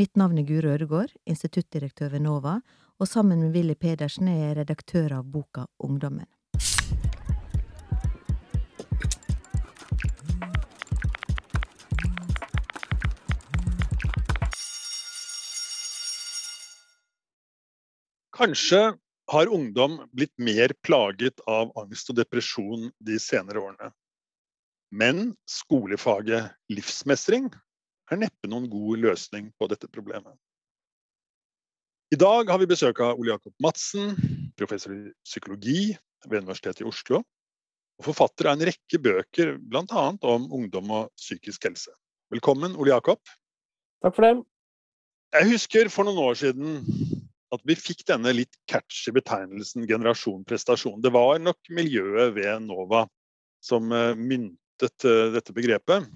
Mitt navn er Guro Ødegård, instituttdirektør ved NOVA, og sammen med Willy Pedersen er jeg redaktør av boka Ungdommen. Kanskje har ungdom blitt mer plaget av angst og depresjon de senere årene. Men skolefaget livsmestring er neppe noen god løsning på dette problemet. I dag har vi besøk av Ole Jakob Madsen, professor i psykologi ved Universitetet i Oslo, og forfatter av en rekke bøker, bl.a. om ungdom og psykisk helse. Velkommen, Ole Jakob. Takk for det. Jeg husker for noen år siden at vi fikk denne litt catchy betegnelsen generasjon prestasjon. Det var nok miljøet ved NOVA som eh, myntet eh, dette begrepet.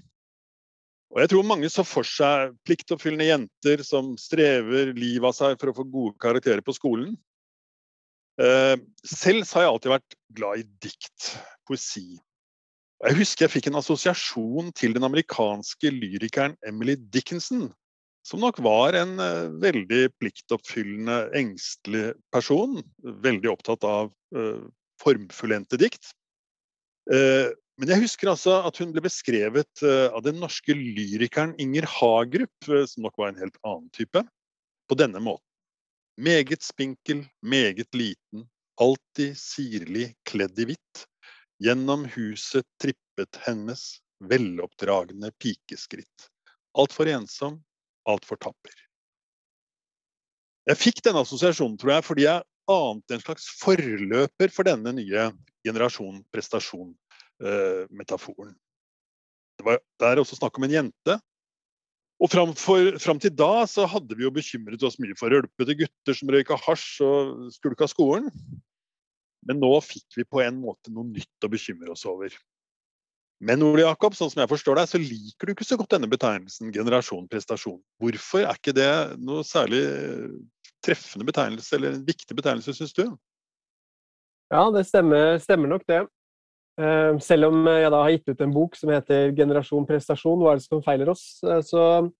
Og jeg tror mange så for seg pliktoppfyllende jenter som strever livet av seg for å få gode karakterer på skolen. Eh, selv har jeg alltid vært glad i dikt, poesi. Jeg husker jeg fikk en assosiasjon til den amerikanske lyrikeren Emily Dickinson, som nok var en uh, veldig pliktoppfyllende, engstelig person. Veldig opptatt av uh, formfullendte dikt. Men jeg husker altså at hun ble beskrevet eh, av den norske lyrikeren Inger Hagerup, eh, som nok var en helt annen type, på denne måten. Meget spinkel, meget liten, alltid sirlig kledd i hvitt. Gjennom huset trippet hennes veloppdragne pikeskritt. Altfor ensom, altfor tapper. Jeg fikk denne assosiasjonen, tror jeg, fordi jeg ante en slags forløper for denne nye generasjon prestasjon metaforen. Det, var, der er også snakk om en jente. Og fram, for, fram, til da så hadde vi jo bekymret oss mye for rølpete gutter som røyka hasj og skulka skolen. Men nå fikk vi på en måte noe nytt å bekymre oss over. Men Ole Jakob, sånn som jeg forstår deg, så liker du ikke så godt denne betegnelsen generasjon prestasjon. Hvorfor er ikke det noe særlig treffende betegnelse, eller en viktig betegnelse, syns du? Ja, det stemmer, stemmer nok det. Eh, selv om jeg da har gitt ut en bok som heter 'Generasjon prestasjon hva er det som feiler oss', eh, så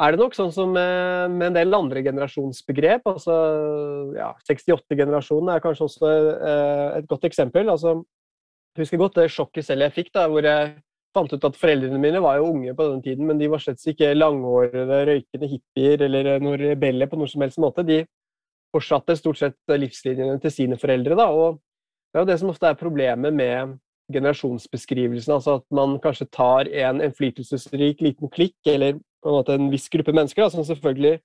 er det nok sånn som med en del andre generasjonsbegrep. altså ja, 68-generasjonen er kanskje også eh, et godt eksempel. altså husker godt det sjokket selv jeg fikk, da, hvor jeg fant ut at foreldrene mine var jo unge på den tiden, men de var slett ikke langhårede, røykende hippier eller noen rebeller på noen som helst måte. De fortsatte stort sett livslinjene til sine foreldre. da, og det er jo det som ofte er problemet med generasjonsbeskrivelsen. Altså at man kanskje tar en innflytelsesrik liten klikk, eller på en måte en viss gruppe mennesker, da, som selvfølgelig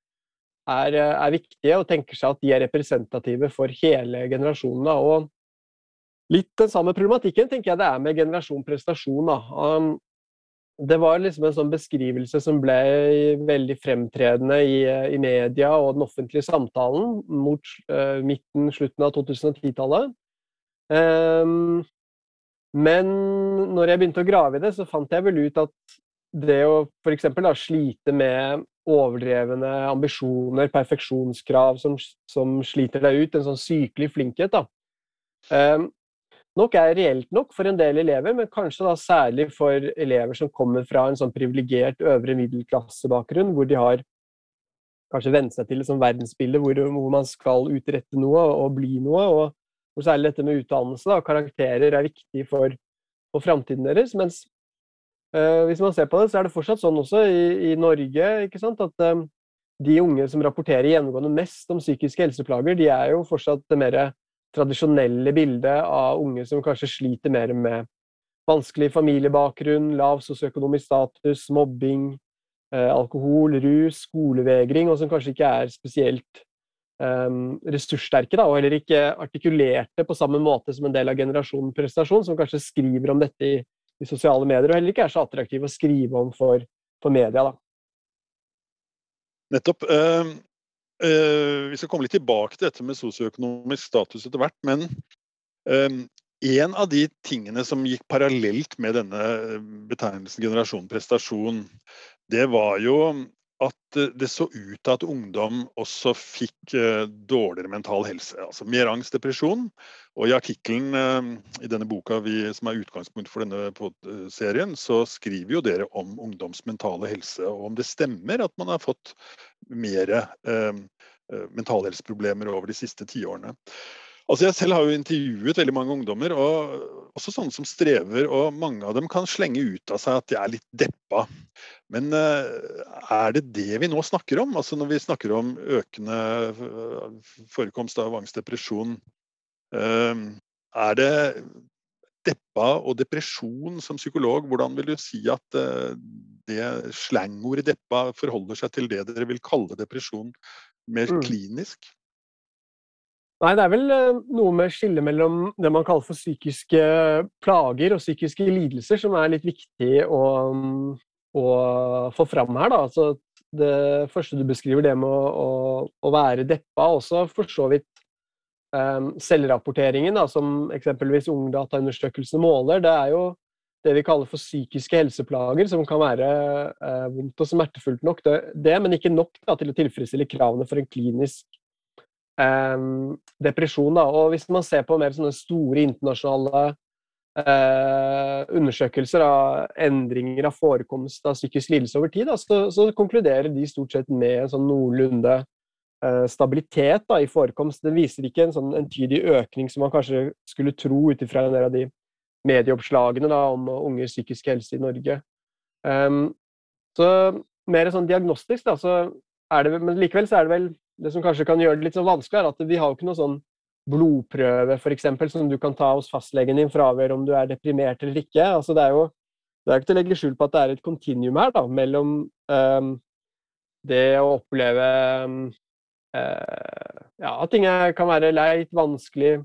er, er, viktige, og tenker seg at de er representative for hele generasjonen. Da. Og litt den samme problematikken tenker jeg det er med generasjon prestasjon. Da. Um, det var liksom en sånn beskrivelse som ble veldig fremtredende i, i media og den offentlige samtalen mot uh, midten, slutten av 2010-tallet. Um, men når jeg begynte å grave i det, så fant jeg vel ut at det å f.eks. slite med overdrevne ambisjoner, perfeksjonskrav som, som, sliter deg ut, en sånn sykelig flinkhet, da, um, nok er reelt nok for en del elever, men kanskje da særlig for elever som kommer fra en sånn privilegert øvre middelklassebakgrunn, hvor de har kanskje vent seg til et sånn hvor, hvor, man skal utrette noe og bli noe. og hvor særlig dette med utdannelse og karakterer er viktig for, for framtiden deres. Mens øh, hvis man ser på det, så er det fortsatt sånn også i, i Norge at øh, de unge som rapporterer gjennomgående mest om psykiske helseplager, de er jo fortsatt det mer tradisjonelle bildet av unge som kanskje sliter mer med vanskelig familiebakgrunn, lav sosioøkonomisk status, mobbing, øh, alkohol, rus, skolevegring, og som kanskje ikke er spesielt ressurssterke, da, og heller ikke artikulerte på samme måte som en del av generasjonen prestasjon, som kanskje skriver om dette i, i, sosiale medier, og heller ikke er så attraktive å skrive om for, for media. Da. Nettopp. Uh, uh, vi skal komme litt tilbake til dette med sosioøkonomisk status etter hvert, men uh, en av de tingene som gikk parallelt med denne betegnelsen generasjon prestasjon, det var jo at eh, det så ut til at ungdom også fikk uh, dårligere mental helse. Altså mer angst, depresjon. Og i artikkelen uh, i denne boka vi, som er utgangspunkt for denne serien, så skriver jo dere om ungdoms mentale helse, og om det stemmer at man har fått mer eh, mentalhelseproblemer over de siste tiårene. Altså jeg selv har jo intervjuet veldig mange ungdommer, og også sånne som strever. Og mange av dem kan slenge ut av seg at de er litt deppa. Men uh, er det det vi nå snakker om? Altså når vi snakker om økende uh, forekomst av angst, depresjon. Uh, er det deppa og depresjon som psykolog, hvordan vil du si at det slangordet deppa forholder seg til det dere vil kalle depresjon mer mm. klinisk? Nei, det er vel eh, noe med skillet mellom det man kaller for psykiske plager og psykiske lidelser som er litt viktig å, mm, å få fram her. Da. Altså, det første du beskriver, det med å, å, å være deppa, også for så vidt um, selvrapporteringen, da, som eksempelvis Ungdata-undersøkelsene måler, det er jo det vi kaller for psykiske helseplager, som kan være uh, vondt og smertefullt nok, det, det men ikke nok da, til å tilfredsstille kravene for en klinisk depresjon. Da. Og hvis man ser på mer sånne store internasjonale uh, undersøkelser av endringer av forekomst av psykisk lidelse over tid, da, så, så, konkluderer de stort sett med en sånn noenlunde uh, stabilitet da, i forekomst. Det viser ikke en sånn entydig økning som man kanskje skulle tro ut ifra en del av de medieoppslagene da, om unge psykisk helse i Norge. Um, så mer sånn diagnostisk, da, så er det, men likevel så er det vel det som kanskje kan gjøre det litt sånn vanskelig, er at vi har jo ikke noe sånn blodprøve for eksempel, som du kan ta hos fastlegen din avgjøre om du er deprimert eller ikke. Altså, det er jo det er ikke til å legge skjul på at det er et kontinuum her da, mellom um, det å oppleve um, uh, ja, at ting kan være leit, vanskelig,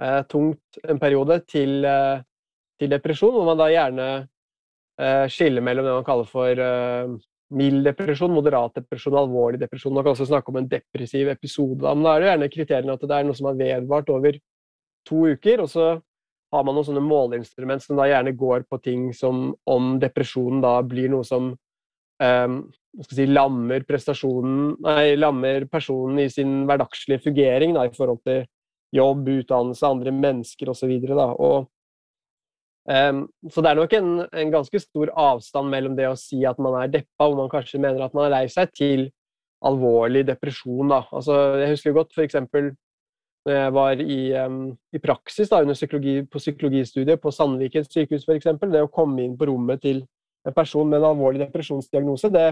uh, tungt en periode, til, uh, til, depresjon, hvor man da gjerne skiller mellom det man kaller for mild depresjon, moderat depresjon, alvorlig depresjon. Man kan også snakke om en depressiv episode. Men da er det gjerne kriteriene at det er noe som har vedvart over to uker. Og så har man noen sånne måleinstrument som da gjerne går på ting som om depresjonen da blir noe som um, si, lammer prestasjonen Nei, lammer personen i sin hverdagslige fungering da, i forhold til jobb, utdannelse, andre mennesker osv. Og, og Um, så det er nok en, en, ganske stor avstand mellom det å si at man er deppa, hvor man kanskje mener at man er lei seg, til alvorlig depresjon. Da. Altså, jeg husker godt f.eks. når jeg var i, um, i praksis da, under psykologi, på psykologistudiet på Sandviken sykehus, f.eks. Det å komme inn på rommet til en person med en alvorlig depresjonsdiagnose, det,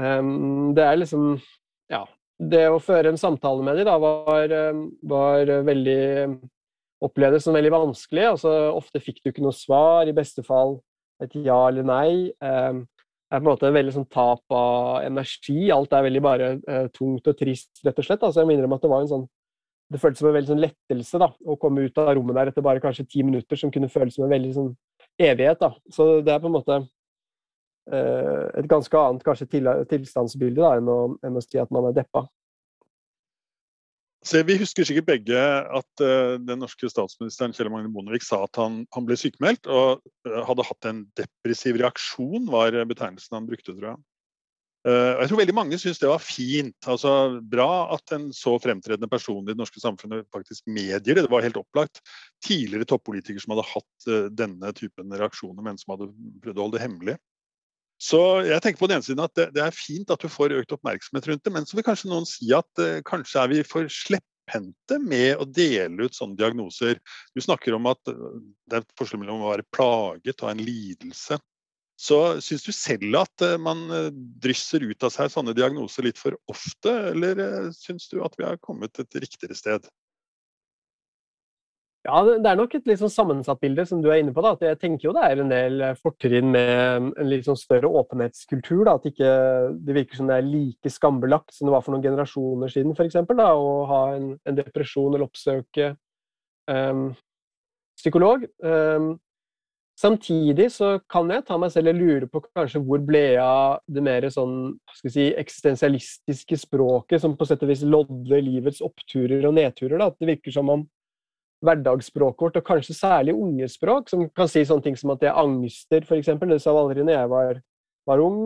um, det er liksom Ja. Det å føre en samtale med dem da, var, var veldig opplevdes som veldig vanskelig. Altså, ofte fikk du ikke noe svar, i beste fall et ja eller nei. Um, det er på en måte en veldig sånn tap av energi. Alt er veldig bare uh, tungt og trist, rett og slett. Altså, jeg må innrømme at det var en sånn det føltes som en veldig sånn lettelse da, å komme ut av rommet der etter bare kanskje ti minutter, som kunne føles som en veldig sånn evighet. da. Så det er på en måte uh, et ganske annet kanskje til, tilstandsbilde da, enn å, enn å si at man er deppa. Så vi husker sikkert begge at uh, den norske statsministeren Kjell Magne Bondevik sa at han, han ble sykemeldt og uh, hadde hatt en depressiv reaksjon, var betegnelsen han brukte, tror jeg. Uh, jeg tror veldig mange syns det var fint. altså Bra at en så fremtredende person i det norske samfunnet faktisk medgir det. Det var helt opplagt. Tidligere toppolitikere som hadde hatt denne typen reaksjoner, men som hadde prøvd å holde det hemmelig. Så jeg tenker på den ene siden at det, det, er fint at du får økt oppmerksomhet rundt det, men så vil kanskje noen si at eh, kanskje er vi for slepphendte med å dele ut sånne diagnoser. Du snakker om at uh, det er forskjell mellom å være plaget og en lidelse. Så syns du selv at uh, man drysser ut av seg sånne diagnoser litt for ofte, eller syns du at vi har kommet et riktigere sted? Ja, det er nok et litt sånn sammensatt bilde, som du er inne på. da, at Jeg tenker jo det er en del eh, fortrinn med en litt sånn større åpenhetskultur. da, At ikke det virker som det er like skambelagt som det var for noen generasjoner siden, f.eks. Å ha en, en, depresjon eller oppsøke um, psykolog. Um, samtidig så kan jeg ta meg selv og lure på kanskje hvor ble av det mer sånn skal si, eksistensialistiske språket som på sett og vis lodder livets oppturer og nedturer. da, At det virker som om hverdagsspråket vårt, og kanskje særlig ungespråk, som kan si sånne ting som at det er angster, f.eks. Det sa aldri når jeg var var ung,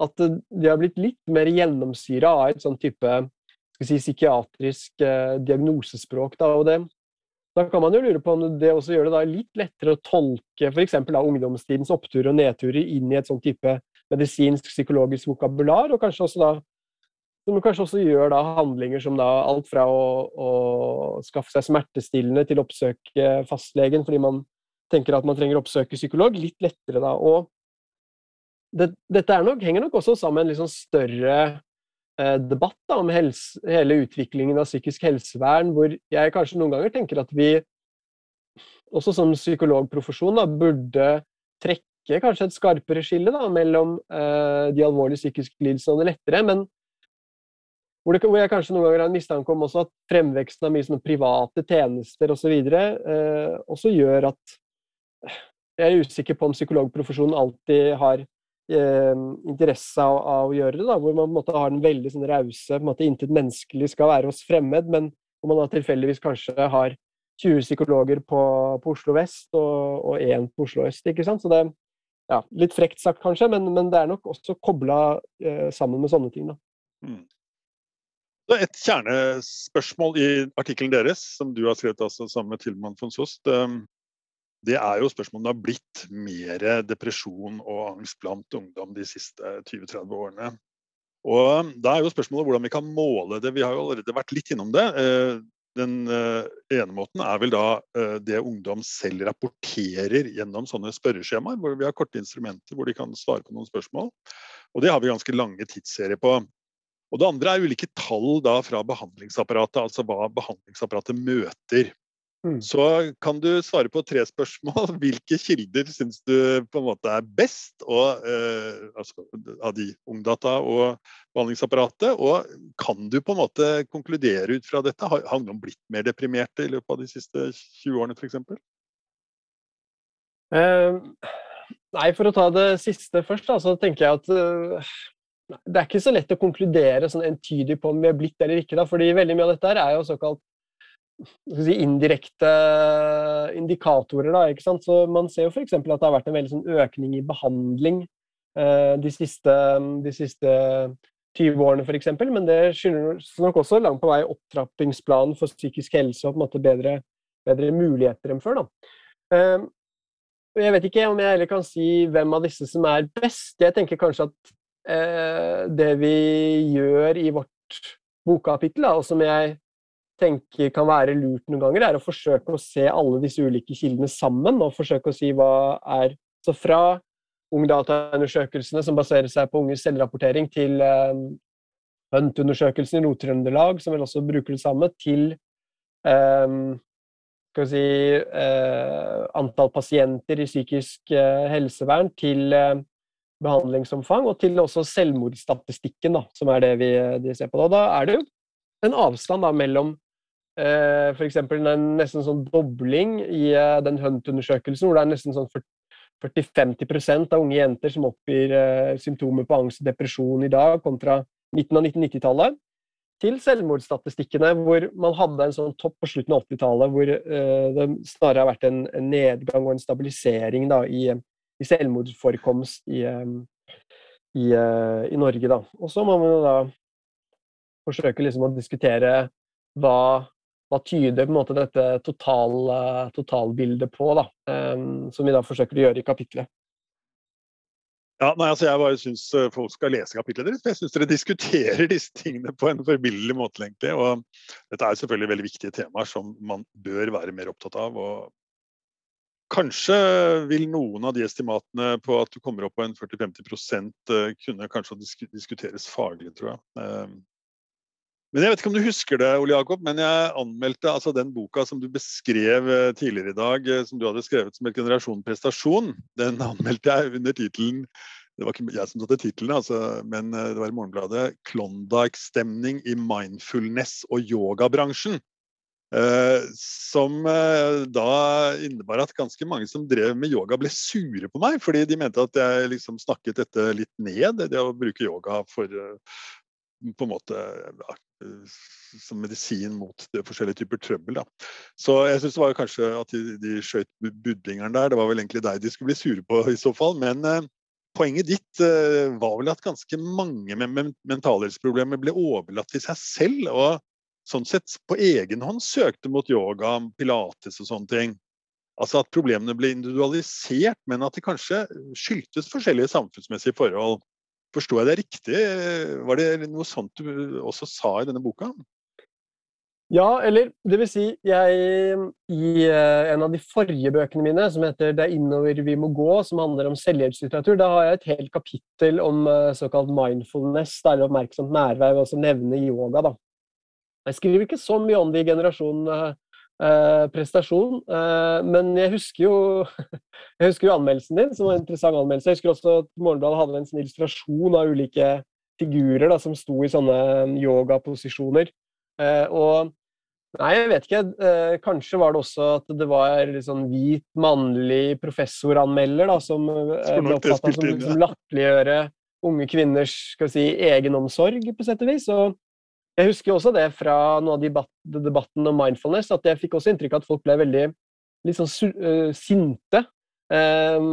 at de har blitt litt mer gjennomsyra av et sånn type si, psykiatrisk diagnosespråk. Da, og det, da kan man jo lure på om det også gjør det litt lettere å tolke f.eks. ungdomstidens oppturer og nedturer inn i et sånn type medisinsk, psykologisk vokabular, og kanskje også da som kanskje også gjør da handlinger som da alt fra å, å skaffe seg smertestillende til å oppsøke fastlegen fordi man tenker at man trenger å oppsøke psykolog, litt lettere da. Og det, dette nok, henger nok også sammen med en litt sånn større eh, debatt da, om helse, hele utviklingen av psykisk helsevern, hvor jeg kanskje noen ganger tenker at vi også som psykologprofesjon da, burde trekke kanskje et skarpere skille da, mellom eh, de alvorlige psykiske lidelsene og det lettere. men hvor, det, hvor, jeg kanskje noen ganger har en mistanke om også at fremveksten av mye sånne private tjenester osv. Eh, også gjør at Jeg er usikker på om psykologprofesjonen alltid har eh, interesse av, av, å gjøre det. da, Hvor man på en måte har den veldig sånn rause på en måte Intet menneskelig skal være hos fremmed, men hvor man da tilfeldigvis kanskje har 20 psykologer på, på Oslo vest og én på Oslo øst. ikke sant? Så det ja, litt frekt sagt kanskje, men, men det er nok også kobla eh, sammen med sånne ting. da. Mm. Et kjernespørsmål i artikkelen deres, som du har skrevet altså sammen med Tilman von Sost, ehm, det er jo spørsmålet om det har blitt mer depresjon og angst blant ungdom de siste 20-30 årene. Og Da er jo spørsmålet hvordan vi kan måle det. Vi har jo allerede vært litt innom det. Eh, den eh, ene måten er vel da eh, det ungdom selv rapporterer gjennom sånne spørreskjemaer, hvor vi har korte instrumenter hvor de kan svare på noen spørsmål. Og det har vi ganske lange tidsserier på. Og det andre er ulike tall da fra behandlingsapparatet, altså hva behandlingsapparatet møter. Mm. Så kan du svare på tre spørsmål. Hvilke kilder syns du på en måte er best og, eh, altså, av de ungdata og behandlingsapparatet? Og kan du på en måte konkludere ut fra dette? Har, noen blitt mer deprimerte i løpet av de siste 20 årene f.eks.? Uh, eh, nei, for å ta det siste først, da, så tenker jeg at uh, det er ikke så lett å konkludere sånn entydig på om vi er blitt eller ikke. Da, fordi veldig mye av dette er jo såkalt si, indirekte indikatorer. Da, ikke sant? Så Man ser jo f.eks. at det har vært en veldig sånn økning i behandling eh, de, siste, de, siste, 20 årene f.eks. Men det skyldes nok også langt på vei opptrappingsplanen for psykisk helse og på en måte bedre, bedre muligheter enn før. Da. Eh, jeg vet ikke om jeg heller kan si hvem av disse som er best. Jeg tenker kanskje at eh, det vi gjør i vårt bokkapittel, og som jeg tenker kan være lurt noen ganger, er å forsøke å se alle disse ulike kildene sammen, og forsøke å si hva er Så fra ungdataundersøkelsene som baserer seg på unges selvrapportering, til eh, Hunt-undersøkelsen i Nord-Trøndelag, som vel også bruker det samme, til eh, skal vi si, eh, antall pasienter i psykisk eh, helsevern, til eh, behandlingsomfang, og til også selvmordsstatistikken, da, som er det vi de ser på. Da. da er det jo en avstand da, mellom eh, f.eks. en nesten sånn dobling i eh, den Hunt-undersøkelsen, hvor det er nesten sånn 40-50% av unge jenter som oppgir eh, symptomer på angst og depresjon i dag, kontra midten av 1990-tallet, til selvmordsstatistikkene, hvor man hadde en sånn topp på slutten av 80-tallet, hvor eh, det snarere har vært en, nedgang og en stabilisering da, i i selvmordsforekomst i, i, eh, i Norge. Da. Og så må man da forsøke liksom å diskutere hva, hva tyder på en måte dette total, totalbildet på, da, som vi da forsøker å gjøre i kapitlet. Ja, nei, altså Jeg bare syns eh, folk skal lese kapitlet deres. Jeg syns dere diskuterer disse tingene på en forbilledlig måte. egentlig, og Dette er selvfølgelig veldig viktige temaer som man bør være mer opptatt av. og Kanskje vil noen av de estimatene på at du kommer opp på en 40-50 eh, kunne kanskje diskuteres faglig, tror jeg. Ehm, men jeg vet ikke om du husker det, Ole Jakob, men jeg anmeldte altså den boka som du beskrev eh, tidligere i dag, eh, som du hadde skrevet som et generasjon prestasjon. Den anmeldte jeg under tittelen det var ikke jeg som satte tittelen, altså, men det var i Morgenbladet. 'Klondyke-stemning i mindfulness- og yogabransjen'. Eh, som eh, da innebar at ganske mange som drev med yoga, ble sure på meg. Fordi de mente at jeg liksom snakket dette litt ned, det å bruke yoga for eh, på en måte ja, som medisin mot det forskjellige typer trøbbel. Da. Så jeg syns det var kanskje at de, de skjøt budlingeren der. Det var vel egentlig deg de skulle bli sure på i så fall. Men poenget ditt eh, var vel at ganske mange med men mentalhelseproblemer ble overlatt til seg selv, og sånn sett på egen hånd søkte mot yoga, pilates og sånne ting. Altså at problemene ble individualisert, men at det kanskje skyldtes forskjellige samfunnsmessige forhold. Forsto jeg det riktig? Var det noe sånt du også sa i denne boka? Ja, eller det vil si, jeg i eh, en av de forrige bøkene mine, som heter 'Det er innover vi må gå', som handler om selvhjelpslitteratur, da har jeg et helt kapittel om eh, såkalt mindfulness, der oppmerksomt nærvær, og også nevne yoga, da. Jeg skriver ikke så mye om det i generasjon eh, prestasjon, eh, men jeg husker jo jeg husker jo anmeldelsen din, som var en interessant anmeldelse. Jeg husker også at Morgenbladet hadde en sånn illustrasjon av ulike figurer da, som sto i sånne yogaposisjoner. Eh, og Nei, jeg vet ikke. Eh, kanskje var det også at det var litt sånn hvit, mannlig professoranmelder da, som eh, ble oppfatta som, som latterliggjøre unge kvinners skal vi si, egenomsorg, på sett og vis. Og jeg husker også det fra noen av debatt, debatten om mindfulness, at jeg fikk også inntrykk av at folk ble veldig litt sånn uh, sinte uh,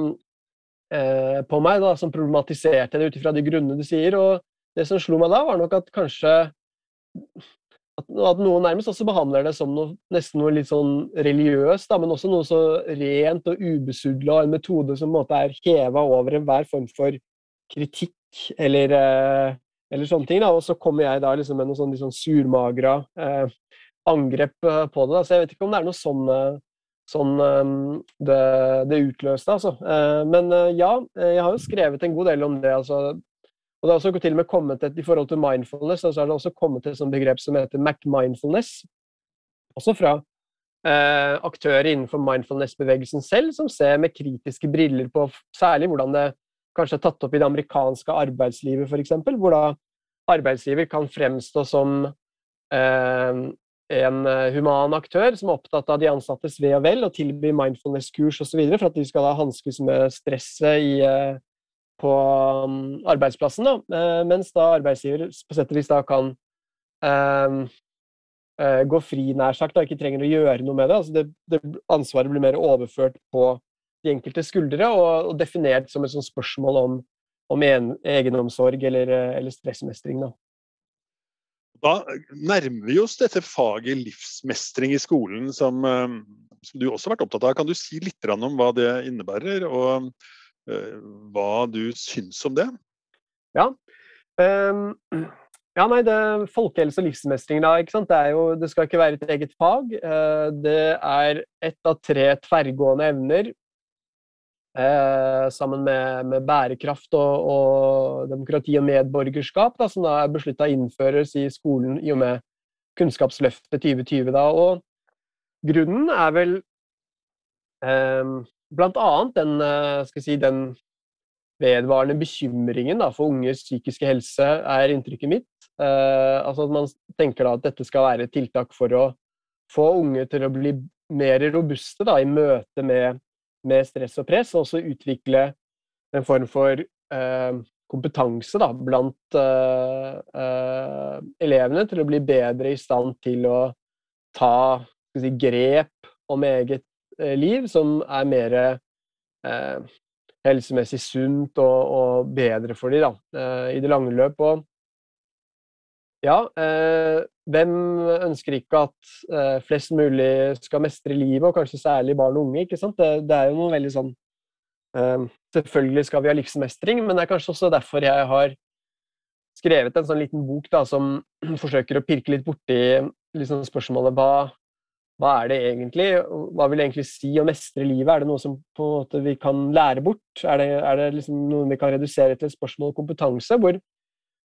uh, på meg, da, som problematiserte det ut ifra de grunnene du sier. Og det som slo meg da, var nok at kanskje at, at, noen nærmest også behandler det som noe, nesten noe litt sånn religiøst, da, men også noe så rent og ubesudla, en metode som på en måte er heva over enhver form for kritikk eller, eh, eller sånne ting. Da. Og så kommer jeg da liksom med noe sånn, liksom surmagra eh, angrep eh, på det. Da. Så jeg vet ikke om det er noe sånn, eh, sånn det, det utløste, altså. Men ja, jeg har jo skrevet en god del om det. altså og det har også til og med kommet et, I forhold til mindfulness så har det også kommet et sånt begrep som heter Mac-mindfulness. Også fra eh, aktører innenfor mindfulness-bevegelsen selv, som ser med kritiske briller på særlig hvordan det kanskje er tatt opp i det amerikanske arbeidslivet, f.eks. Hvor da arbeidsgiver kan fremstå som eh, en eh, human aktør som er opptatt av de ansattes ve og vel, og tilby mindfulness-kurs osv. for at de skal da hanskes med stresset i eh, på um, arbeidsplassen, da, eh, mens da arbeidsgiver på sett og vis da kan uh, gå fri, nær sagt, og ikke trenger å gjøre noe med det. Altså det, det ansvaret blir mer overført på de enkelte skuldre og, og definert som et sånt spørsmål om, om en, egenomsorg eller, eller stressmestring. Da. da nærmer vi oss dette faget livsmestring i skolen, som, som, du også har vært opptatt av. Kan du si litt om hva det innebærer? og Eh, hva du syns om det? Ja. Um, ja, nei, det Folkehelse og livsmestring, da. ikke sant? Det, er jo, det skal ikke være et eget fag. Det er ett av tre tverrgående evner. Uh, sammen med, med bærekraft og, og, demokrati og medborgerskap, da, som da er beslutta innføres i skolen i og med Kunnskapsløftet 2020. Da. Og grunnen er vel eh, annet den, eh, si, den vedvarende bekymringen da, for unges psykiske helse, er inntrykket mitt. Eh, altså at Man tenker at dette skal være et tiltak for å få unge til å bli mer robuste i møte med, med, stress og press, og også utvikle en form for eh, kompetanse da, blant eh, eh, elevene til å bli bedre i stand til å ta si, grep om eget Eh, liv som er mer eh, helsemessig sunt og, og, bedre for dem da, i det lange løp. Ja, eh, hvem ønsker ikke at eh, flest mulig skal mestre livet, og kanskje særlig barn og unge? ikke sant? Det, det er jo noe veldig sånn eh, Selvfølgelig skal vi ha livsmestring, men det er kanskje også derfor jeg har skrevet en sånn liten bok da, som forsøker å pirke litt borti liksom spørsmålet hva, hva er det egentlig? Hva vil det egentlig si å mestre livet? Er det noe som på en måte vi kan lære bort? Er det, er det liksom noe vi kan redusere til et spørsmål om kompetanse? Hvor,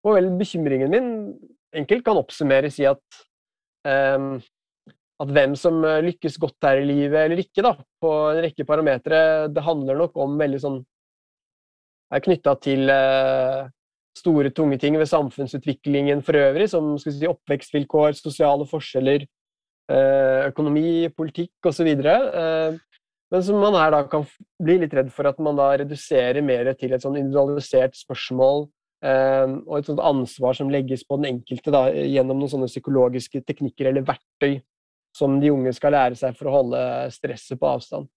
hvor vel bekymringen min enkelt kan oppsummeres i at um, at hvem som lykkes godt her i livet eller ikke, da, på en rekke parametere, det handler nok om veldig sånn er knytta til uh, store, tunge ting ved samfunnsutviklingen for øvrig, som si, oppvekstvilkår, sosiale forskjeller, uh, økonomi, politikk osv. Eh, men som man her da kan bli litt redd for at man da reduserer mer til et sånn individualisert spørsmål eh, og et sånt ansvar som legges på den enkelte da, gjennom noen sånne psykologiske teknikker eller verktøy som de unge skal lære seg for å holde stresset på avstand.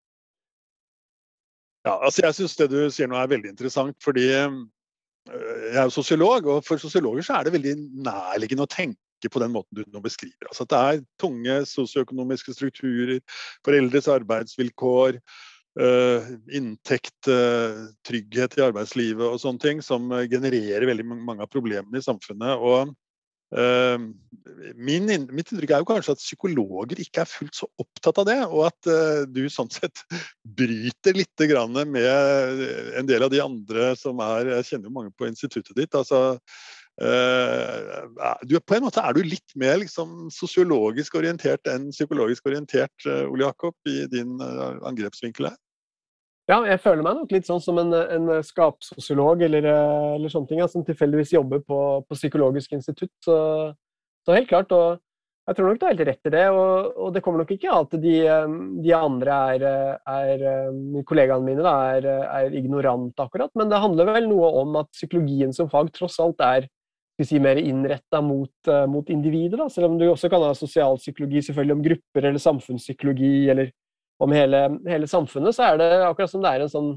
Ja, altså jeg syns det du sier nå er veldig interessant, fordi jeg er jo sosiolog, og for sosiologer så er det veldig nærliggende å tenke på den måten du nå beskriver. Altså at det er tunge sosioøkonomiske strukturer, foreldres arbeidsvilkår, inntekt, trygghet i arbeidslivet og sånne ting som genererer veldig mange av problemene i samfunnet. og min, mitt inntrykk er jo kanskje at psykologer ikke er fullt så opptatt av det, og at du sånn sett bryter litt med en del av de andre som er Jeg kjenner jo mange på instituttet ditt. altså du, På en måte er du litt mer liksom, sosiologisk orientert enn psykologisk orientert, Ole Jakob, i din angrepsvinkel her? Ja, jeg føler meg nok litt sånn som en, en skapsosiolog eller, eller, sånne ting, ja, som tilfeldigvis jobber på, på Psykologisk institutt. Så, så, helt klart. Og jeg tror nok du har helt rett i det. Og, og det kommer nok ikke at de, de andre er, er, kollegaene mine da, er, er ignorante, akkurat. Men det handler vel noe om at psykologien som fag tross alt er si, mer innretta mot, mot individer. Da. Selv om du også kan ha sosialpsykologi selvfølgelig om grupper, eller samfunnspsykologi, eller om hele, hele, samfunnet, så er det akkurat som det er en sånn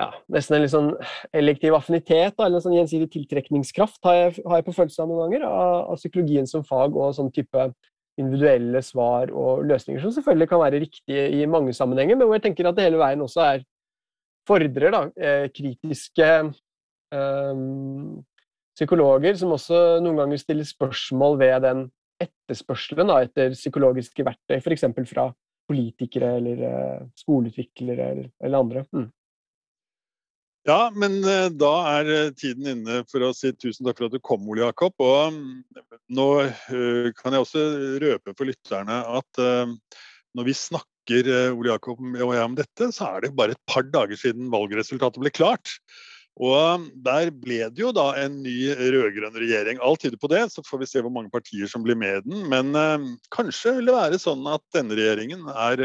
ja, nesten en litt sånn elektiv affinitet, da, eller en sånn gjensidig tiltrekningskraft, har jeg, har jeg på følelse av noen ganger, av, av, psykologien som fag og sånn type individuelle svar og løsninger, som selvfølgelig kan være riktige i mange sammenhenger, men hvor jeg tenker at det hele veien også er fordrer da, eh, kritiske eh, psykologer som også noen ganger stiller spørsmål ved den etterspørselen da, etter psykologiske verktøy, f.eks. fra politikere eller uh, skoleutviklere eller, eller andre. Mm. Ja, men uh, da er eh, tiden inne for å si tusen takk for at du kom, Ole Jakob. Og um, nå kan jeg også røpe for lytterne at når vi snakker Ole Jakob og jeg om dette, så er det bare et par dager siden valgresultatet ble klart. Og Der ble det jo da en ny rød-grønn regjering. Alt tyder på det, så får vi se hvor mange partier som blir med den. Men eh, kanskje vil det være sånn at denne regjeringen er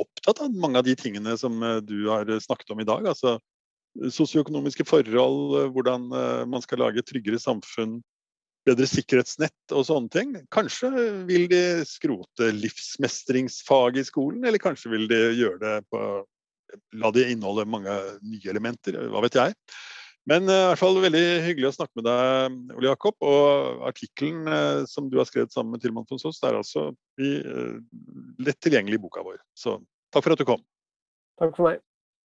opptatt av mange av de tingene som eh, du har snakket om i dag. Altså sosioøkonomiske forhold, eh, hvordan eh, man skal lage tryggere samfunn, bedre sikkerhetsnett og sånne ting. Kanskje vil de skrote livsmestringsfaget i skolen, eller kanskje vil de gjøre det på La de inneholde mange nye elementer, hva vet jeg. Men uh, i hvert fall veldig hyggelig å snakke med deg, Ole Jakob. Og artikkelen uh, som du har skrevet sammen med Tilman von Soss, er altså i, uh, lett tilgjengelig i boka vår. Så takk for at du kom. Takk for meg.